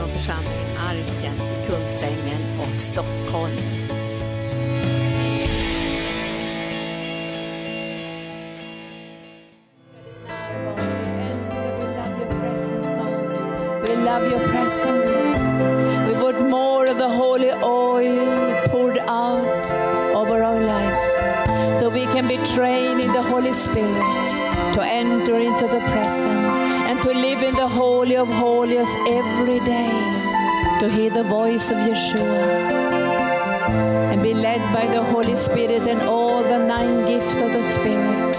från församlingen Arken i Kungsängen och Stockholm. We love your presence. The Holy of Holies every day. To hear the voice of Yeshua and be led by the Holy Spirit and all the nine gifts of the Spirit.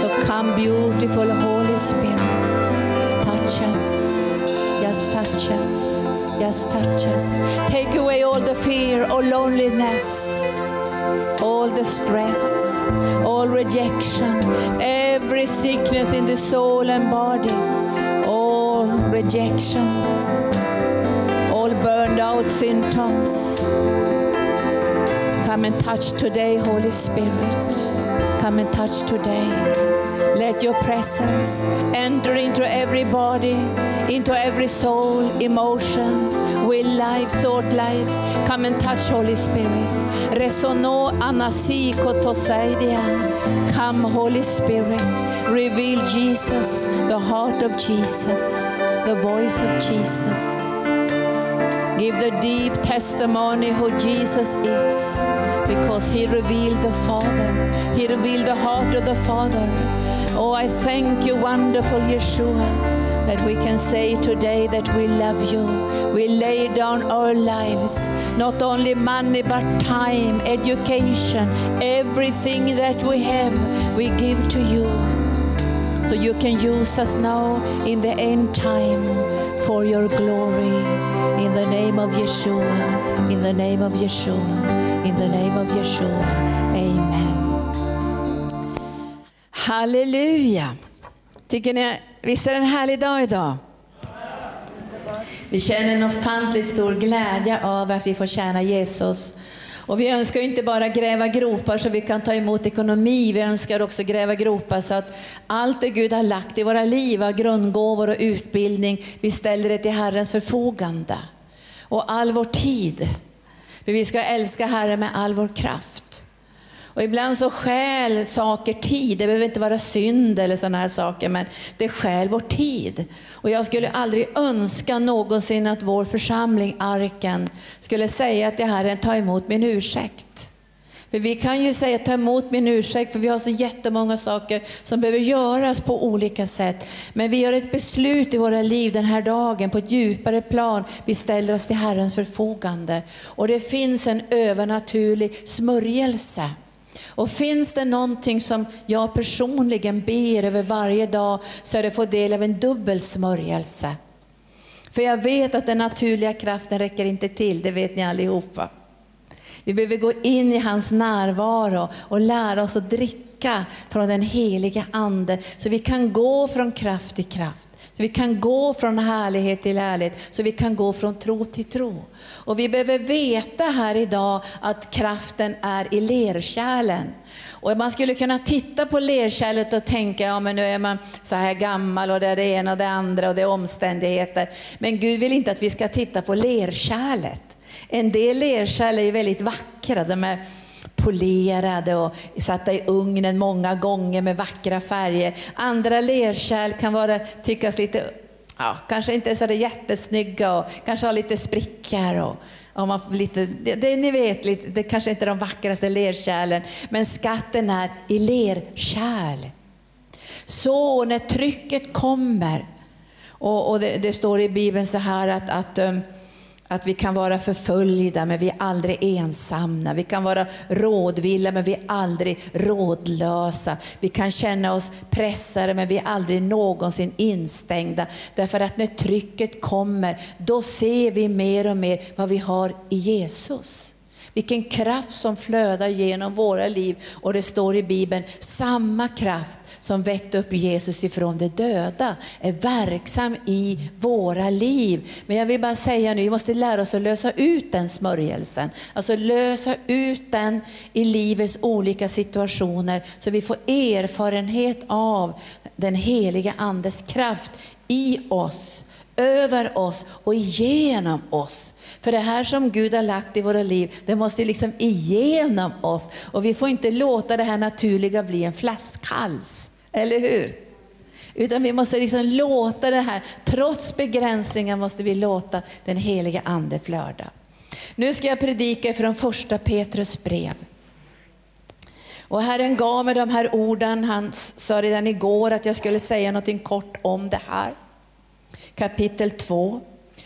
So come, beautiful Holy Spirit, touch us, just touch us, just touch us. Take away all the fear, all loneliness, all the stress, all rejection, every sickness in the soul and body, rejection, all burned out symptoms. Come and touch today, Holy Spirit. Come and touch today. Let your presence enter into every body, into every soul, emotions, will life, thought lives. Come and touch, Holy Spirit. Resono anasi kotosaidia. Come, Holy Spirit. Reveal Jesus, the heart of Jesus, the voice of Jesus. Give the deep testimony who Jesus is because he revealed the Father. He revealed the heart of the Father. Oh, I thank you, wonderful Yeshua, that we can say today that we love you. We lay down our lives, not only money, but time, education, everything that we have, we give to you. So you can use us now in the end time for your glory. In the name of Yeshua, in the name of Yeshua, in the name of Yeshua. Amen. Halleluja. Tycker ni, visst är det en härlig dag idag? Vi känner en ofantligt stor glädje av att vi får tjäna Jesus. Och vi önskar inte bara gräva gropar så vi kan ta emot ekonomi, vi önskar också gräva gropar så att allt det Gud har lagt i våra liv, av grundgåvor och utbildning, vi ställer det till Herrens förfogande. Och all vår tid. För vi ska älska Herren med all vår kraft. Och ibland så stjäl saker tid. Det behöver inte vara synd eller sådana här saker, men det stjäl vår tid. Och jag skulle aldrig önska någonsin att vår församling, Arken, skulle säga till Herren, ta emot min ursäkt. För vi kan ju säga ta emot min ursäkt, för vi har så jättemånga saker som behöver göras på olika sätt. Men vi gör ett beslut i våra liv den här dagen på ett djupare plan. Vi ställer oss till Herrens förfogande. Och det finns en övernaturlig smörjelse. Och finns det någonting som jag personligen ber över varje dag så är det att få del av en dubbel smörjelse. För jag vet att den naturliga kraften räcker inte till, det vet ni allihopa. Vi behöver gå in i hans närvaro och lära oss att dricka från den heliga Ande så vi kan gå från kraft till kraft. Så vi kan gå från härlighet till härlighet, så vi kan gå från tro till tro. Och vi behöver veta här idag att kraften är i lerkärlen. Och man skulle kunna titta på lerkärlet och tänka, ja men nu är man så här gammal och det är det ena och det andra och det är omständigheter. Men Gud vill inte att vi ska titta på lerkärlet. En del lerkärl är väldigt vackra, de är polerade och satta i ugnen många gånger med vackra färger. Andra lerkärl kan vara, tyckas lite, ja, kanske inte så det jättesnygga och kanske har lite sprickor. Och, och man lite, det, det, ni vet, lite, det kanske inte är de vackraste lerkärlen, men skatten är i lerkärl. Så när trycket kommer, och, och det, det, står i Bibeln så här att, att um, att vi kan vara förföljda men vi är aldrig ensamma. Vi kan vara rådvilla men vi är aldrig rådlösa. Vi kan känna oss pressade men vi är aldrig någonsin instängda. Därför att när trycket kommer, då ser vi mer och mer vad vi har i Jesus. Vilken kraft som flödar genom våra liv. Och det står i Bibeln, samma kraft som väckte upp Jesus ifrån de döda är verksam i våra liv. Men jag vill bara säga nu, vi måste lära oss att lösa ut den smörjelsen. Alltså lösa ut den i livets olika situationer så vi får erfarenhet av den heliga Andes kraft i oss, över oss och igenom oss. För det här som Gud har lagt i våra liv, det måste liksom igenom oss. Och vi får inte låta det här naturliga bli en flaskhals, eller hur? Utan vi måste liksom låta det här, trots begränsningar måste vi låta den heliga Ande flöda. Nu ska jag predika från första Petrus brev. Och Herren gav mig de här orden, han sa redan igår att jag skulle säga något kort om det här. Kapitel 2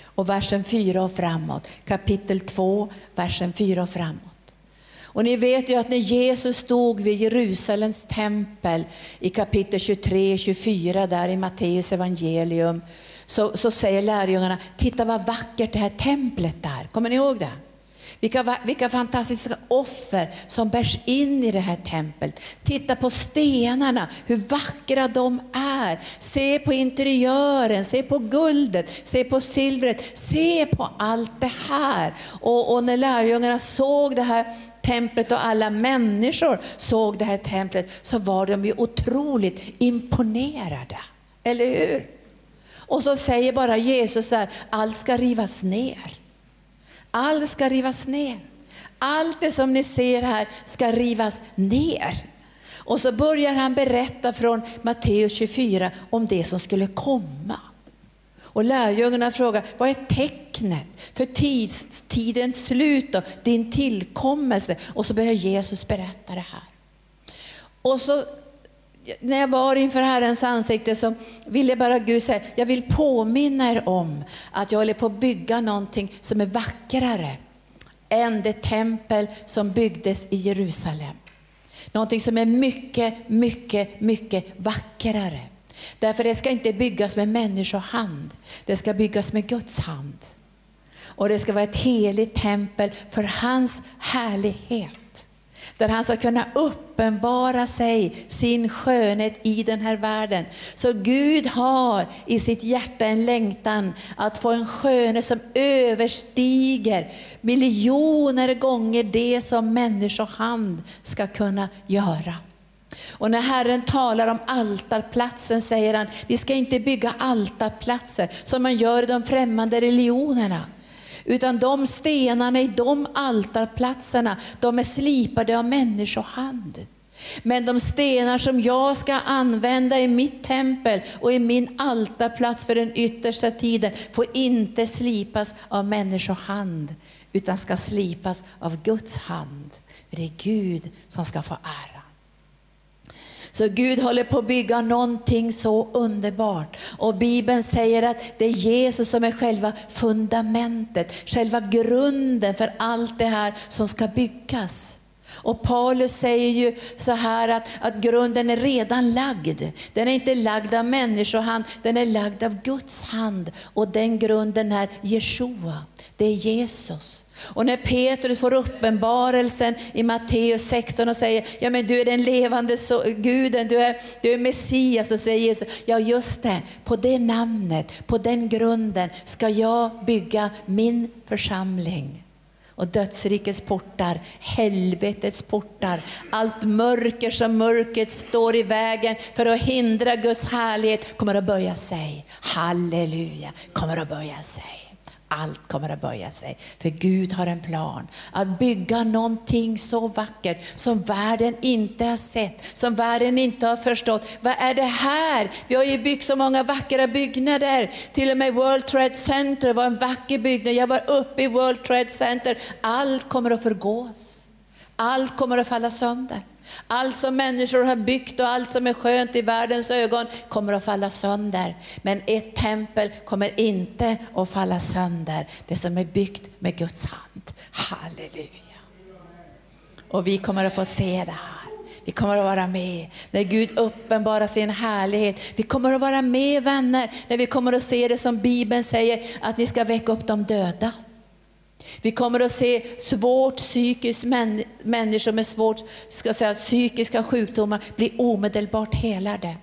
och versen 4 och framåt. Kapitel 2, versen 4 och framåt. Och ni vet ju att när Jesus stod vid Jerusalems tempel i kapitel 23-24 där i Matteus evangelium, så, så säger lärjungarna, titta vad vackert det här templet är. Kommer ni ihåg det? Vilka, vilka fantastiska offer som bärs in i det här templet. Titta på stenarna, hur vackra de är. Se på interiören, se på guldet, se på silvret, se på allt det här. Och, och när lärjungarna såg det här templet och alla människor såg det här templet så var de ju otroligt imponerade. Eller hur? Och så säger bara Jesus här, allt ska rivas ner. Allt ska rivas ner. Allt det som ni ser här ska rivas ner. Och så börjar han berätta från Matteus 24 om det som skulle komma. Och lärjungarna frågar, vad är tecknet för tids, tidens slut och din tillkommelse? Och så börjar Jesus berätta det här. Och så när jag var inför Herrens ansikte så ville bara Gud säga, jag vill påminna er om att jag håller på att bygga någonting som är vackrare än det tempel som byggdes i Jerusalem. Någonting som är mycket, mycket, mycket vackrare. Därför det ska inte byggas med människohand, det ska byggas med Guds hand. Och det ska vara ett heligt tempel för hans härlighet där han ska kunna uppenbara sig, sin skönhet i den här världen. Så Gud har i sitt hjärta en längtan att få en skönhet som överstiger miljoner gånger det som människohand ska kunna göra. Och när Herren talar om altarplatsen säger han, vi ska inte bygga altarplatser som man gör i de främmande religionerna. Utan de stenarna i de altarplatserna, de är slipade av människohand. Men de stenar som jag ska använda i mitt tempel och i min altarplats för den yttersta tiden får inte slipas av människohand, utan ska slipas av Guds hand. För det är Gud som ska få ära. Så Gud håller på att bygga någonting så underbart. Och Bibeln säger att det är Jesus som är själva fundamentet, själva grunden för allt det här som ska byggas. Och Paulus säger ju så här att, att grunden är redan lagd. Den är inte lagd av människohand, den är lagd av Guds hand. Och den grunden är Jeshua, det är Jesus. Och när Petrus får uppenbarelsen i Matteus 16 och säger, ja men du är den levande so guden, du är, du är Messias, så säger Jesus, ja just det, på det namnet, på den grunden ska jag bygga min församling och dödsrikets portar, helvetets portar, allt mörker som mörkret står i vägen för att hindra Guds härlighet kommer att böja sig. Halleluja, kommer att böja sig. Allt kommer att böja sig. För Gud har en plan att bygga någonting så vackert som världen inte har sett, som världen inte har förstått. Vad är det här? Vi har ju byggt så många vackra byggnader. Till och med World Trade Center var en vacker byggnad. Jag var uppe i World Trade Center. Allt kommer att förgås. Allt kommer att falla sönder. Allt som människor har byggt och allt som är skönt i världens ögon kommer att falla sönder. Men ett tempel kommer inte att falla sönder. Det som är byggt med Guds hand. Halleluja. Och vi kommer att få se det här. Vi kommer att vara med när Gud uppenbarar sin härlighet. Vi kommer att vara med vänner när vi kommer att se det som Bibeln säger, att ni ska väcka upp de döda. Vi kommer att se svårt psykiskt män, människor med svårt ska säga, psykiska sjukdomar bli omedelbart helade.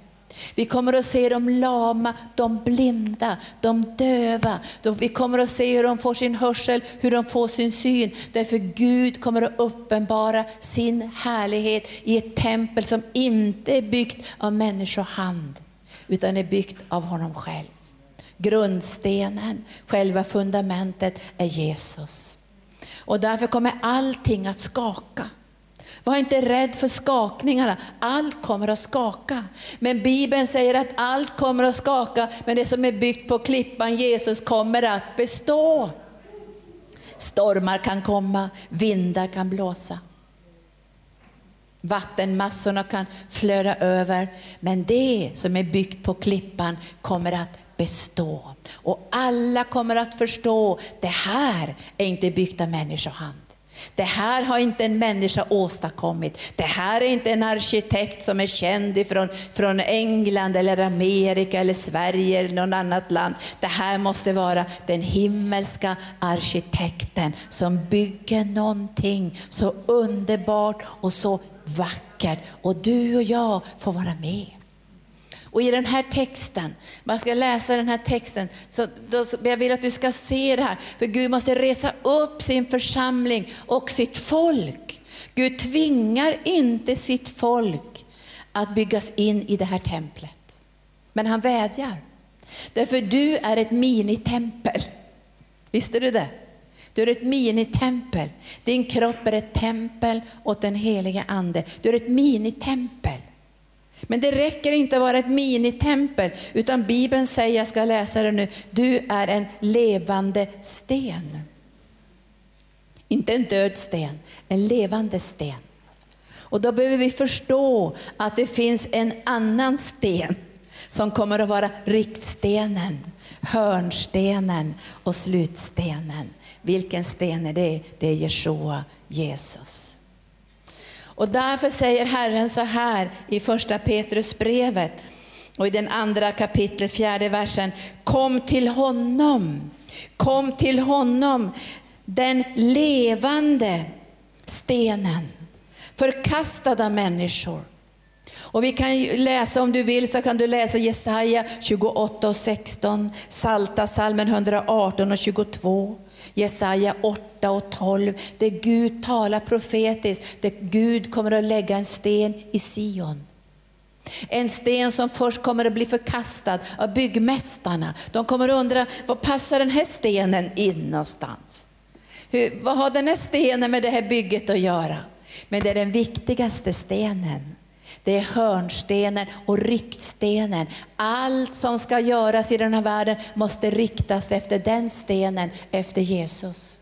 Vi kommer att se de lama, de blinda, de döva. Vi kommer att se hur de får sin hörsel, hur de får sin syn. Därför Gud kommer att uppenbara sin härlighet i ett tempel som inte är byggt av människohand, utan är byggt av honom själv. Grundstenen, själva fundamentet är Jesus. Och därför kommer allting att skaka. Var inte rädd för skakningarna, allt kommer att skaka. Men Bibeln säger att allt kommer att skaka, men det som är byggt på klippan Jesus kommer att bestå. Stormar kan komma, vindar kan blåsa. Vattenmassorna kan flöda över, men det som är byggt på klippan kommer att bestå. Och alla kommer att förstå, det här är inte byggt av människohand. Det här har inte en människa åstadkommit. Det här är inte en arkitekt som är känd ifrån, från England, eller Amerika, eller Sverige eller något annat land. Det här måste vara den himmelska arkitekten som bygger någonting så underbart och så vackert. Och du och jag får vara med. Och i den här texten, man ska läsa den här texten, så då, jag vill att du ska se det här. För Gud måste resa upp sin församling och sitt folk. Gud tvingar inte sitt folk att byggas in i det här templet. Men han vädjar. Därför du är ett minitempel. Visste du det? Du är ett minitempel. Din kropp är ett tempel åt den heliga Ande. Du är ett minitempel. Men det räcker inte att vara ett minitempel, utan Bibeln säger, jag ska läsa det nu, du är en levande sten. Inte en död sten, en levande sten. Och då behöver vi förstå att det finns en annan sten som kommer att vara riktstenen, hörnstenen och slutstenen. Vilken sten är det? Det är Jeshua, Jesus. Och därför säger Herren så här i första Petrusbrevet och i den andra kapitlet, fjärde versen. Kom till honom, kom till honom, den levande stenen, förkastad av människor. Och vi kan läsa, om du vill, så kan du läsa Jesaja 28 och 16, Salta salmen 118 och 22. Jesaja 8 och 12, där Gud talar profetiskt, där Gud kommer att lägga en sten i Sion. En sten som först kommer att bli förkastad av byggmästarna. De kommer att undra, var passar den här stenen in någonstans? Hur, vad har den här stenen med det här bygget att göra? Men det är den viktigaste stenen. Det är hörnstenen och riktstenen. Allt som ska göras i den här världen måste riktas efter den stenen, efter Jesus.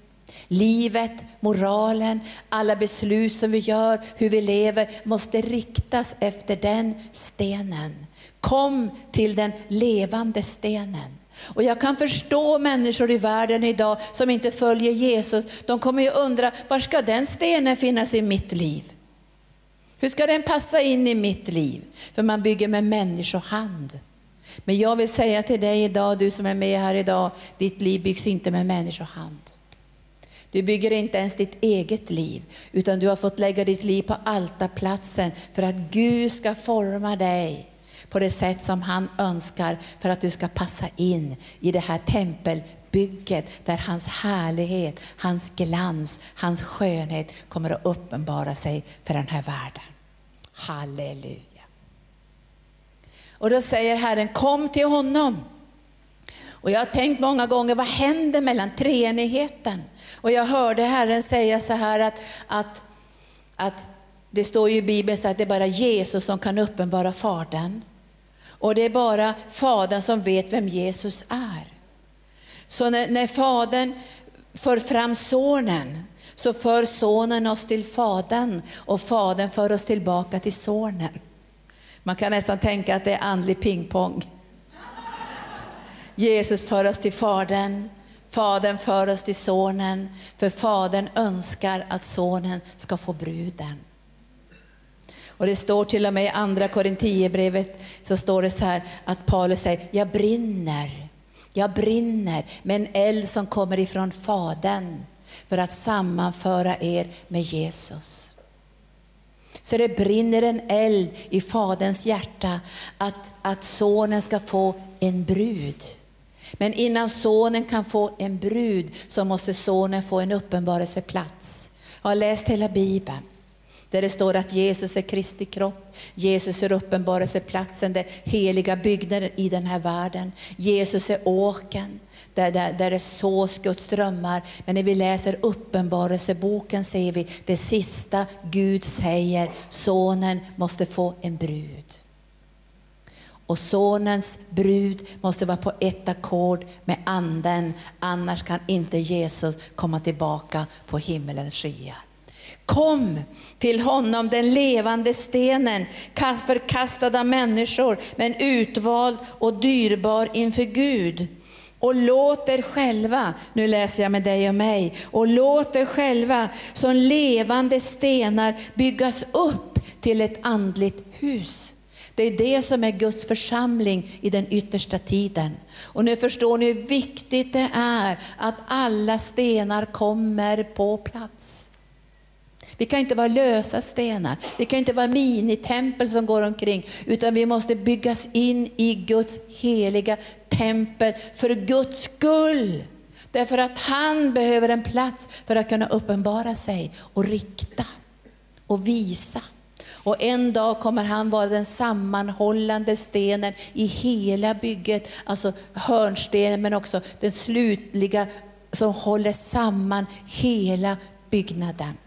Livet, moralen, alla beslut som vi gör, hur vi lever, måste riktas efter den stenen. Kom till den levande stenen. Och jag kan förstå människor i världen idag som inte följer Jesus. De kommer ju undra, var ska den stenen finnas i mitt liv? Hur ska den passa in i mitt liv? För man bygger med människohand. Men jag vill säga till dig idag, du som är med här idag, ditt liv byggs inte med människohand. Du bygger inte ens ditt eget liv, utan du har fått lägga ditt liv på altarplatsen för att Gud ska forma dig på det sätt som han önskar för att du ska passa in i det här tempelbygget bygget där hans härlighet, hans glans, hans skönhet kommer att uppenbara sig för den här världen. Halleluja. Och då säger Herren, kom till honom. Och jag har tänkt många gånger, vad händer mellan treenigheten? Och jag hörde Herren säga så här att, att, att det står ju i Bibeln att det är bara Jesus som kan uppenbara Fadern. Och det är bara Fadern som vet vem Jesus är. Så när, när Fadern för fram Sonen, så för Sonen oss till Fadern och Fadern för oss tillbaka till Sonen. Man kan nästan tänka att det är andlig pingpong. Jesus för oss till Fadern, Fadern för oss till Sonen, för Fadern önskar att Sonen ska få bruden. Och det står till och med i andra Korinthierbrevet så står det så här att Paulus säger, jag brinner, jag brinner med en eld som kommer ifrån Fadern för att sammanföra er med Jesus. Så det brinner en eld i Faderns hjärta att, att sonen ska få en brud. Men innan sonen kan få en brud så måste sonen få en uppenbarelseplats. Jag har läst hela Bibeln. Där det står att Jesus är Kristi kropp. Jesus är uppenbarelseplatsen, den heliga byggnaden i den här världen. Jesus är åken där, där, där det sås Guds strömmar. Men när vi läser Uppenbarelseboken ser vi det sista Gud säger, sonen måste få en brud. Och sonens brud måste vara på ett ackord med anden, annars kan inte Jesus komma tillbaka på himmelens skyar. Kom till honom, den levande stenen, förkastad av människor, men utvald och dyrbar inför Gud. Och låt er själva, nu läser jag med dig och mig, och låt er själva som levande stenar byggas upp till ett andligt hus. Det är det som är Guds församling i den yttersta tiden. Och nu förstår ni hur viktigt det är att alla stenar kommer på plats. Vi kan inte vara lösa stenar, vi kan inte vara minitempel som går omkring, utan vi måste byggas in i Guds heliga tempel för Guds skull. Därför att han behöver en plats för att kunna uppenbara sig och rikta och visa. Och en dag kommer han vara den sammanhållande stenen i hela bygget, alltså hörnstenen men också den slutliga som håller samman hela byggnaden.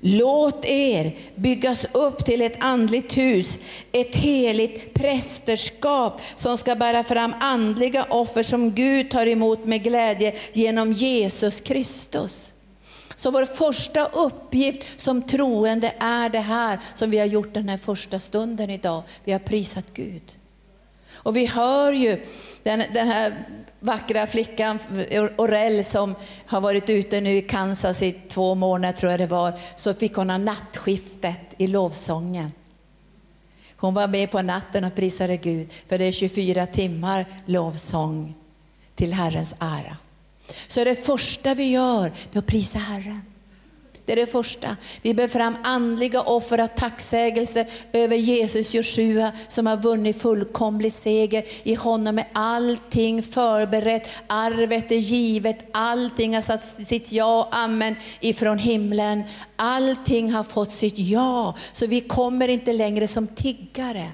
Låt er byggas upp till ett andligt hus, ett heligt prästerskap som ska bära fram andliga offer som Gud tar emot med glädje genom Jesus Kristus. Så vår första uppgift som troende är det här som vi har gjort den här första stunden idag. Vi har prisat Gud. Och vi hör ju den, den här vackra flickan Orell som har varit ute nu i Kansas i två månader tror jag det var, så fick hon ha nattskiftet i lovsången. Hon var med på natten och prisade Gud, för det är 24 timmar lovsång till Herrens ära. Så det första vi gör, det är att prisa Herren. Det är det första. Vi ber fram andliga offer av tacksägelse över Jesus Joshua som har vunnit fullkomlig seger. I honom är allting förberett, arvet är givet, allting har satt sitt ja och amen ifrån himlen. Allting har fått sitt ja, så vi kommer inte längre som tiggare.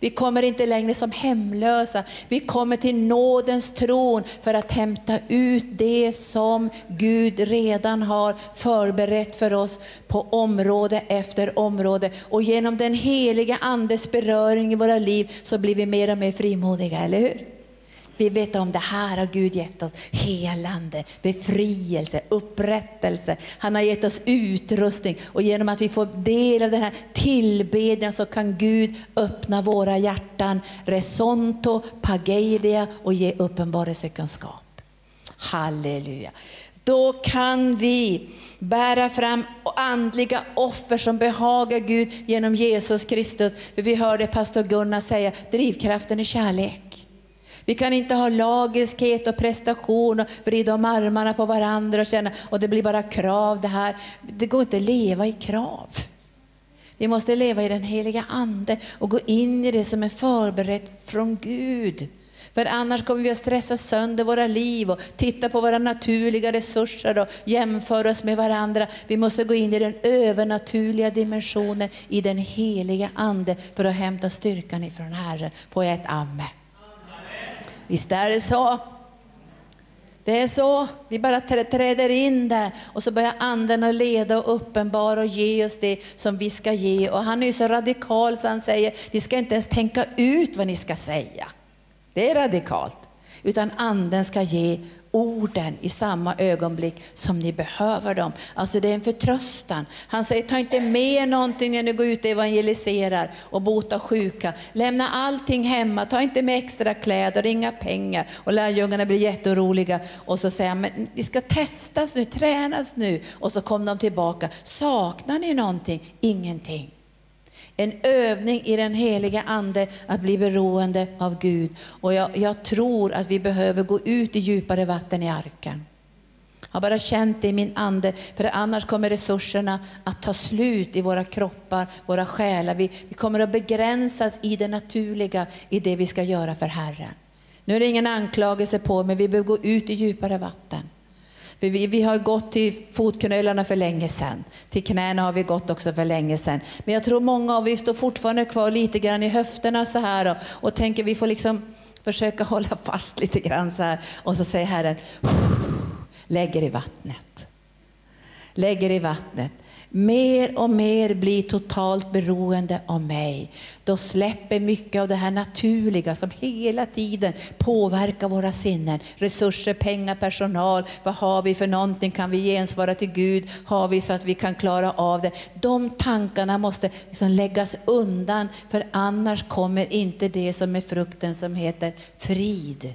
Vi kommer inte längre som hemlösa. Vi kommer till nådens tron för att hämta ut det som Gud redan har förberett för oss på område efter område. Och genom den heliga Andes beröring i våra liv så blir vi mer och mer frimodiga, eller hur? Vi vet om det här har Gud gett oss helande, befrielse, upprättelse. Han har gett oss utrustning och genom att vi får del av den här tillbedjan så kan Gud öppna våra hjärtan, resonto, pageidia och ge uppenbarelsekunskap. Halleluja. Då kan vi bära fram andliga offer som behagar Gud genom Jesus Kristus. För vi hörde pastor Gunnar säga, drivkraften är kärlek. Vi kan inte ha lagiskhet och prestation och vrida om armarna på varandra och känna och det blir bara krav det här. Det går inte att leva i krav. Vi måste leva i den heliga ande och gå in i det som är förberett från Gud. För annars kommer vi att stressa sönder våra liv och titta på våra naturliga resurser och jämföra oss med varandra. Vi måste gå in i den övernaturliga dimensionen i den heliga ande för att hämta styrkan ifrån Herren. Får jag ett amen? Visst är det så? Det är så, vi bara träder in där och så börjar anden att leda och uppenbara och ge oss det som vi ska ge. Och han är ju så radikal så han säger, ni ska inte ens tänka ut vad ni ska säga. Det är radikalt. Utan anden ska ge orden i samma ögonblick som ni behöver dem. Alltså det är en förtröstan. Han säger, ta inte med någonting när ni går ut och evangeliserar och botar sjuka. Lämna allting hemma, ta inte med extra kläder, inga pengar. Och lärjungarna blir jätteoroliga och så säger han, men ni ska testas nu, tränas nu. Och så kom de tillbaka, saknar ni någonting? Ingenting. En övning i den heliga Ande att bli beroende av Gud. Och jag, jag tror att vi behöver gå ut i djupare vatten i arken. Jag har bara känt det i min ande, för annars kommer resurserna att ta slut i våra kroppar, våra själar. Vi, vi kommer att begränsas i det naturliga, i det vi ska göra för Herren. Nu är det ingen anklagelse på, men vi behöver gå ut i djupare vatten. För vi, vi har gått till fotknölarna för länge sedan. Till knäna har vi gått också för länge sedan. Men jag tror många av oss står fortfarande kvar lite grann i höfterna så här och, och tänker vi får liksom försöka hålla fast lite grann så här. Och så säger Herren, lägger i vattnet. Lägger i vattnet mer och mer blir totalt beroende av mig, då släpper mycket av det här naturliga som hela tiden påverkar våra sinnen. Resurser, pengar, personal, vad har vi för någonting? Kan vi gensvara till Gud? Har vi så att vi kan klara av det? De tankarna måste liksom läggas undan, för annars kommer inte det som är frukten som heter frid.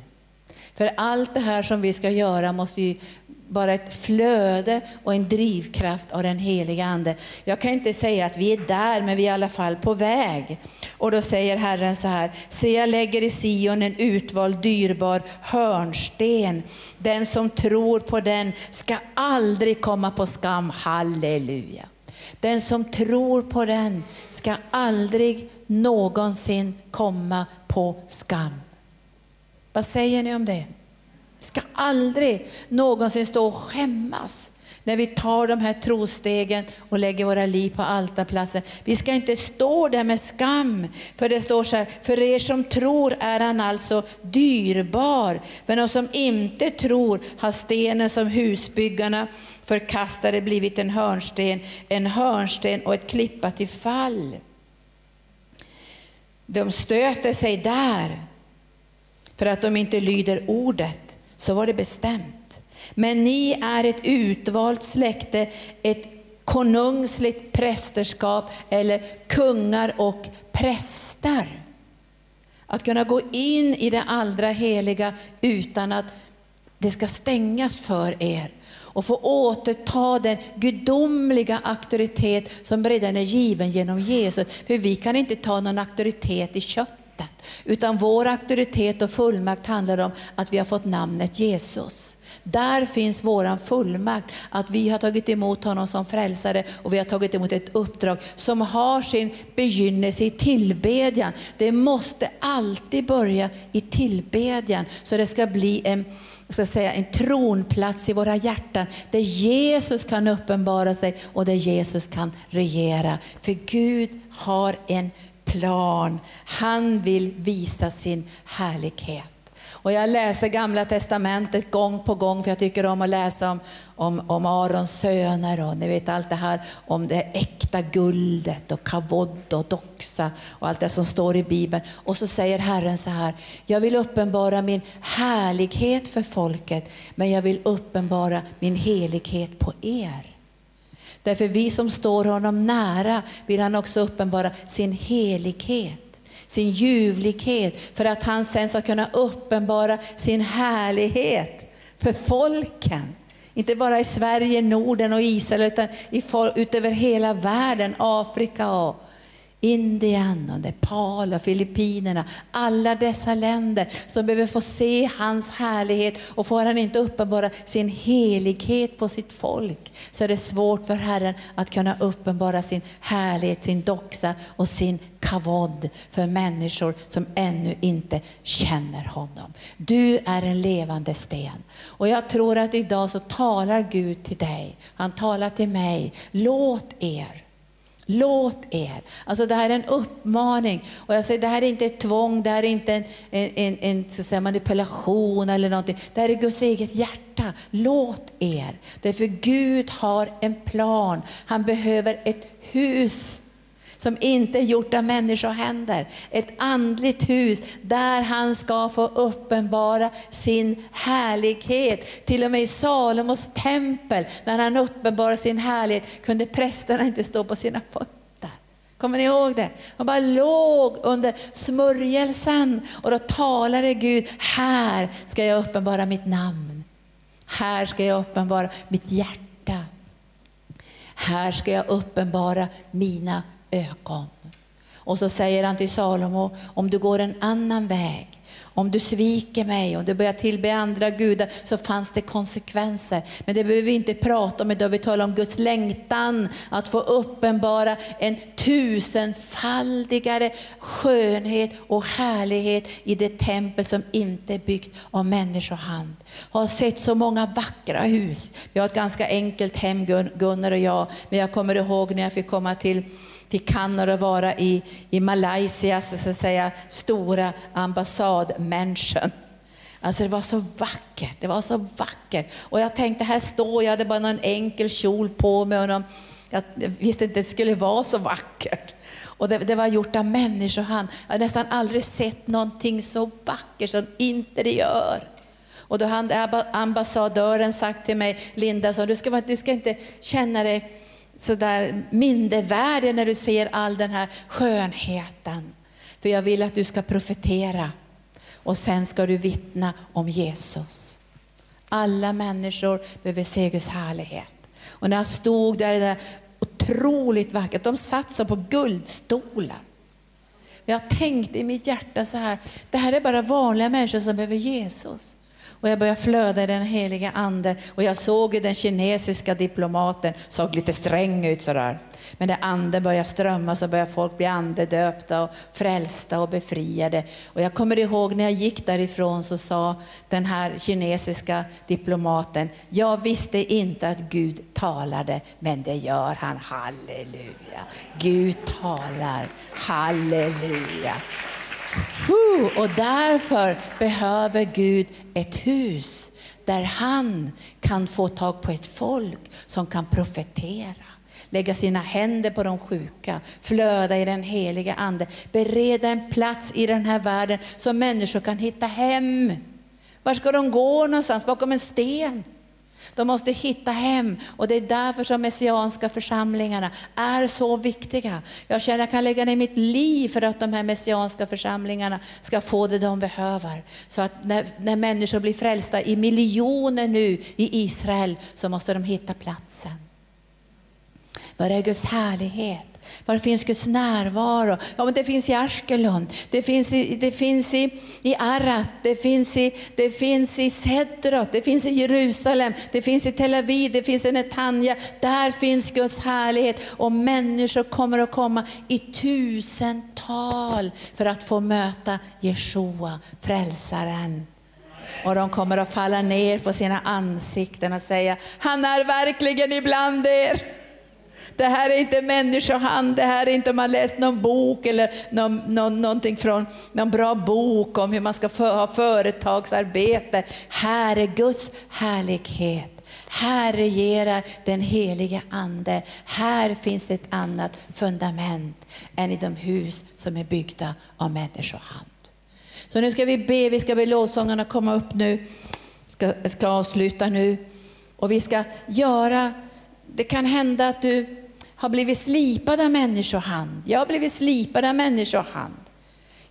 För allt det här som vi ska göra måste ju bara ett flöde och en drivkraft av den heliga Ande. Jag kan inte säga att vi är där, men vi är i alla fall på väg. Och då säger Herren så här, se jag lägger i Sion en utvald dyrbar hörnsten. Den som tror på den ska aldrig komma på skam. Halleluja. Den som tror på den ska aldrig någonsin komma på skam. Vad säger ni om det? Ska aldrig någonsin stå och skämmas när vi tar de här trostegen och lägger våra liv på altarplatsen. Vi ska inte stå där med skam, för det står så här, för er som tror är han alltså dyrbar, men de som inte tror har stenen som husbyggarna förkastade blivit en hörnsten, en hörnsten och ett klippa till fall. De stöter sig där för att de inte lyder ordet så var det bestämt. Men ni är ett utvalt släkte, ett konungsligt prästerskap eller kungar och präster. Att kunna gå in i det allra heliga utan att det ska stängas för er och få återta den gudomliga auktoritet som redan är given genom Jesus. För vi kan inte ta någon auktoritet i kött utan vår auktoritet och fullmakt handlar om att vi har fått namnet Jesus. Där finns våran fullmakt, att vi har tagit emot honom som frälsare och vi har tagit emot ett uppdrag som har sin begynnelse i tillbedjan. Det måste alltid börja i tillbedjan så det ska bli en, ska säga, en tronplats i våra hjärtan där Jesus kan uppenbara sig och där Jesus kan regera. För Gud har en plan. Han vill visa sin härlighet. Och jag läser gamla testamentet gång på gång, för jag tycker om att läsa om, om, om Arons söner och ni vet allt det här om det äkta guldet och kavod och doxa och allt det som står i Bibeln. Och så säger Herren så här, jag vill uppenbara min härlighet för folket, men jag vill uppenbara min helighet på er. Därför vi som står honom nära vill han också uppenbara sin helighet, sin ljuvlighet, för att han sen ska kunna uppenbara sin härlighet för folken. Inte bara i Sverige, Norden och Israel, utan utöver hela världen, Afrika och Indien, och Nepal och Filippinerna, alla dessa länder som behöver få se hans härlighet och får han inte uppenbara sin helighet på sitt folk så är det svårt för Herren att kunna uppenbara sin härlighet, sin doxa och sin kavod för människor som ännu inte känner honom. Du är en levande sten. Och jag tror att idag så talar Gud till dig. Han talar till mig. Låt er Låt er. Alltså det här är en uppmaning. Och jag säger, det här är inte ett tvång, det här är inte en, en, en, en så säga, manipulation eller någonting. Det här är Guds eget hjärta. Låt er. Därför Gud har en plan. Han behöver ett hus som inte är gjort av människohänder. Ett andligt hus där han ska få uppenbara sin härlighet. Till och med i Salomos tempel, när han uppenbarade sin härlighet, kunde prästerna inte stå på sina fötter. Kommer ni ihåg det? De bara låg under smörjelsen och då talade Gud, här ska jag uppenbara mitt namn. Här ska jag uppenbara mitt hjärta. Här ska jag uppenbara mina ögon. Och så säger han till Salomo, om du går en annan väg, Om du sviker mig, om du börjar tillbe andra gudar, så fanns det konsekvenser. Men det behöver vi inte prata om idag, vi talar om Guds längtan att få uppenbara en tusenfaldigare skönhet och härlighet i det tempel som inte är byggt av människohand. Har sett så många vackra hus. Vi har ett ganska enkelt hem Gunnar och jag, men jag kommer ihåg när jag fick komma till till Kanada och vara i, i Malaysias så att säga, stora ambassadmänniskan. Alltså det var så vackert, det var så vackert. Och jag tänkte, här står jag, hade bara någon enkel kjol på mig och någon, jag visste inte att det skulle vara så vackert. Och det, det var gjort av människohand. Jag har nästan aldrig sett någonting så vackert som interiör. Och då hade ambassadören sagt till mig, Linda, så, du, ska, du ska inte känna dig sådär mindervärdig när du ser all den här skönheten. För jag vill att du ska profetera och sen ska du vittna om Jesus. Alla människor behöver se Guds härlighet. Och när jag stod där, det där otroligt vackert, de satt som på guldstolar. Jag tänkte i mitt hjärta så här, det här är bara vanliga människor som behöver Jesus. Och jag började flöda i den heliga ande och jag såg hur den kinesiska diplomaten såg lite sträng ut sådär. Men när anden började strömma så började folk bli andedöpta och frälsta och befriade. Och jag kommer ihåg när jag gick därifrån så sa den här kinesiska diplomaten, jag visste inte att Gud talade, men det gör han. Halleluja! Gud talar. Halleluja! Och därför behöver Gud ett hus där han kan få tag på ett folk som kan profetera lägga sina händer på de sjuka, flöda i den heliga Ande, bereda en plats i den här världen så människor kan hitta hem. Var ska de gå någonstans? Bakom en sten? De måste hitta hem och det är därför som messianska församlingarna är så viktiga. Jag känner att jag kan lägga ner mitt liv för att de här messianska församlingarna ska få det de behöver. Så att när, när människor blir frälsta i miljoner nu i Israel så måste de hitta platsen. Var är Guds härlighet? Var finns Guds närvaro? Ja, men det finns i Ashkelon, det finns i, det finns i, i Arat, det finns i, det finns i Sedrot, det finns i Jerusalem, det finns i Tel Aviv, det finns i Netanya. Där finns Guds härlighet och människor kommer att komma i tusental för att få möta Jeshua, frälsaren. Och de kommer att falla ner på sina ansikten och säga, han är verkligen ibland er. Det här är inte människohand, det här är inte om man läst någon bok eller någon, någon, någonting från någon bra bok om hur man ska ha företagsarbete. Här är Guds härlighet. Här regerar den heliga Ande. Här finns det ett annat fundament än i de hus som är byggda av människohand. Så nu ska vi be, vi ska be lovsångarna komma upp nu, ska, ska avsluta nu. Och vi ska göra, det kan hända att du har blivit slipad av människohand. Jag har blivit slipad av människohand.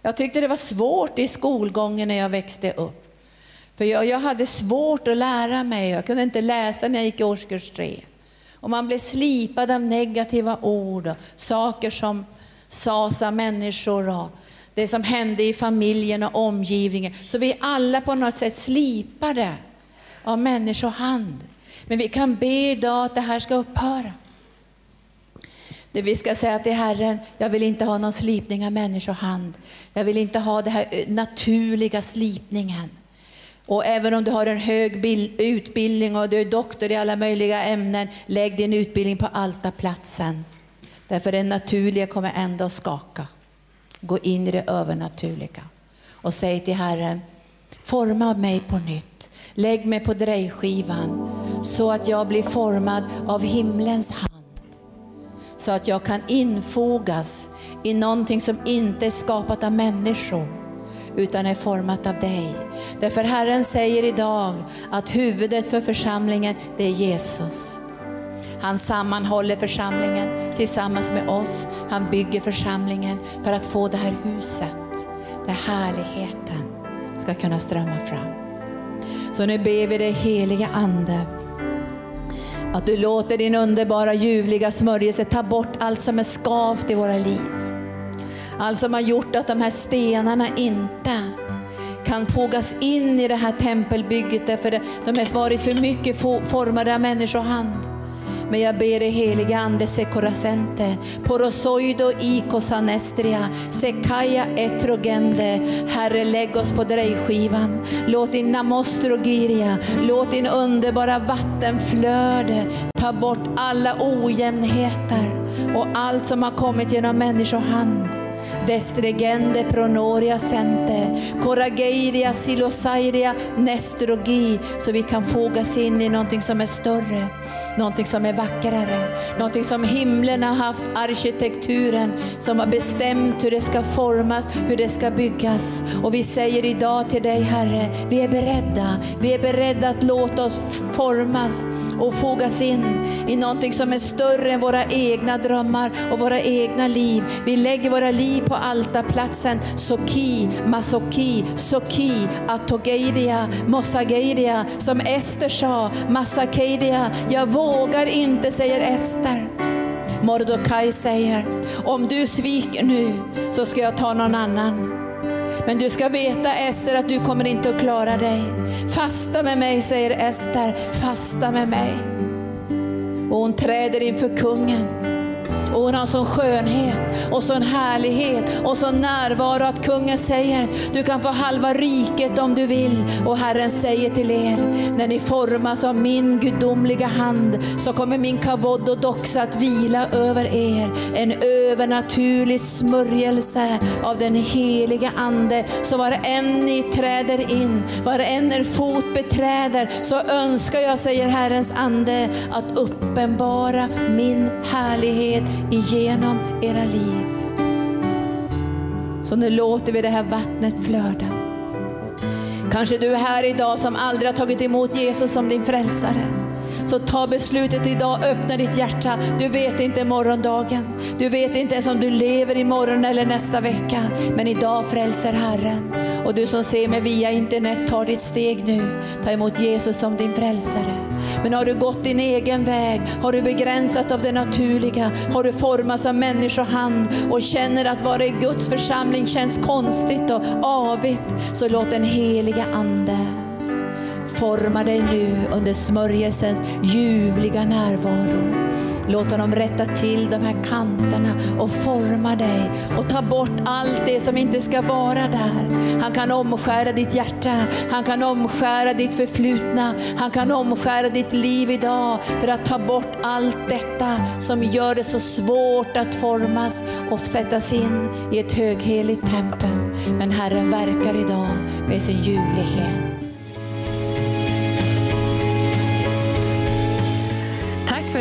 Jag tyckte det var svårt i skolgången när jag växte upp. För jag, jag hade svårt att lära mig, jag kunde inte läsa när jag gick i årskurs tre. Och man blev slipad av negativa ord och saker som sades av människor och det som hände i familjen och omgivningen. Så vi är alla på något sätt slipade av människohand. Men vi kan be idag att det här ska upphöra. Det vi ska säga till Herren, jag vill inte ha någon slipning av människohand. Jag vill inte ha den här eh, naturliga slipningen. Och även om du har en hög utbildning och du är doktor i alla möjliga ämnen, lägg din utbildning på altarplatsen. Därför den naturliga kommer ändå att skaka. Gå in i det övernaturliga. Och säg till Herren, forma mig på nytt. Lägg mig på drejskivan så att jag blir formad av himlens hand så att jag kan infogas i någonting som inte är skapat av människor utan är format av dig. Därför Herren säger idag att huvudet för församlingen, det är Jesus. Han sammanhåller församlingen tillsammans med oss. Han bygger församlingen för att få det här huset där härligheten ska kunna strömma fram. Så nu ber vi dig heliga Ande att du låter din underbara ljuvliga smörjelse ta bort allt som är skavt i våra liv. Allt som har gjort att de här stenarna inte kan fogas in i det här tempelbygget därför de har varit för mycket formade av människohand. Men jag ber dig helige Ande, Sekorasente, Porosoido Ikosanestria, Sekaya Etrogende. Herre, lägg oss på drejskivan. Låt din Namostrogiria, låt din underbara vattenflöde ta bort alla ojämnheter och allt som har kommit genom människohand. Destregende pronoria sente, corageiria silosairia nestrogi, så vi kan fogas in i någonting som är större, någonting som är vackrare, någonting som himlen har haft arkitekturen, som har bestämt hur det ska formas, hur det ska byggas. Och vi säger idag till dig Herre, vi är beredda, vi är beredda att låta oss formas och fogas in i någonting som är större än våra egna drömmar och våra egna liv. Vi lägger våra liv på altarplatsen. Soki, Masoki, Soki, Atogeidia, Mossageidia. Som Ester sa, Massakeidia. Jag vågar inte, säger Ester. Mordokaj säger, om du sviker nu så ska jag ta någon annan. Men du ska veta Ester att du kommer inte att klara dig. Fasta med mig, säger Ester. Fasta med mig. Och hon träder inför kungen. Och hon har sån skönhet och sån härlighet och sån närvaro att kungen säger, du kan få halva riket om du vill. Och Herren säger till er, när ni formas av min gudomliga hand så kommer min kavod och doxa att vila över er. En övernaturlig smörjelse av den heliga Ande. Så var än ni träder in, var än er fot beträder, så önskar jag, säger Herrens Ande, att uppenbara min härlighet igenom era liv. Så nu låter vi det här vattnet flöda. Kanske du är här idag som aldrig har tagit emot Jesus som din frälsare. Så ta beslutet idag, öppna ditt hjärta. Du vet inte morgondagen. Du vet inte ens om du lever imorgon eller nästa vecka. Men idag frälser Herren. Och du som ser mig via internet, ta ditt steg nu. Ta emot Jesus som din frälsare. Men har du gått din egen väg, har du begränsats av det naturliga, har du formats av människohand och känner att vara i Guds församling känns konstigt och avigt, så låt den heliga Ande forma dig nu under smörjelsens ljuvliga närvaro. Låt honom rätta till de här kanterna och forma dig och ta bort allt det som inte ska vara där. Han kan omskära ditt hjärta, han kan omskära ditt förflutna, han kan omskära ditt liv idag för att ta bort allt detta som gör det så svårt att formas och sättas in i ett högheligt tempel. Men Herren verkar idag med sin ljuvlighet.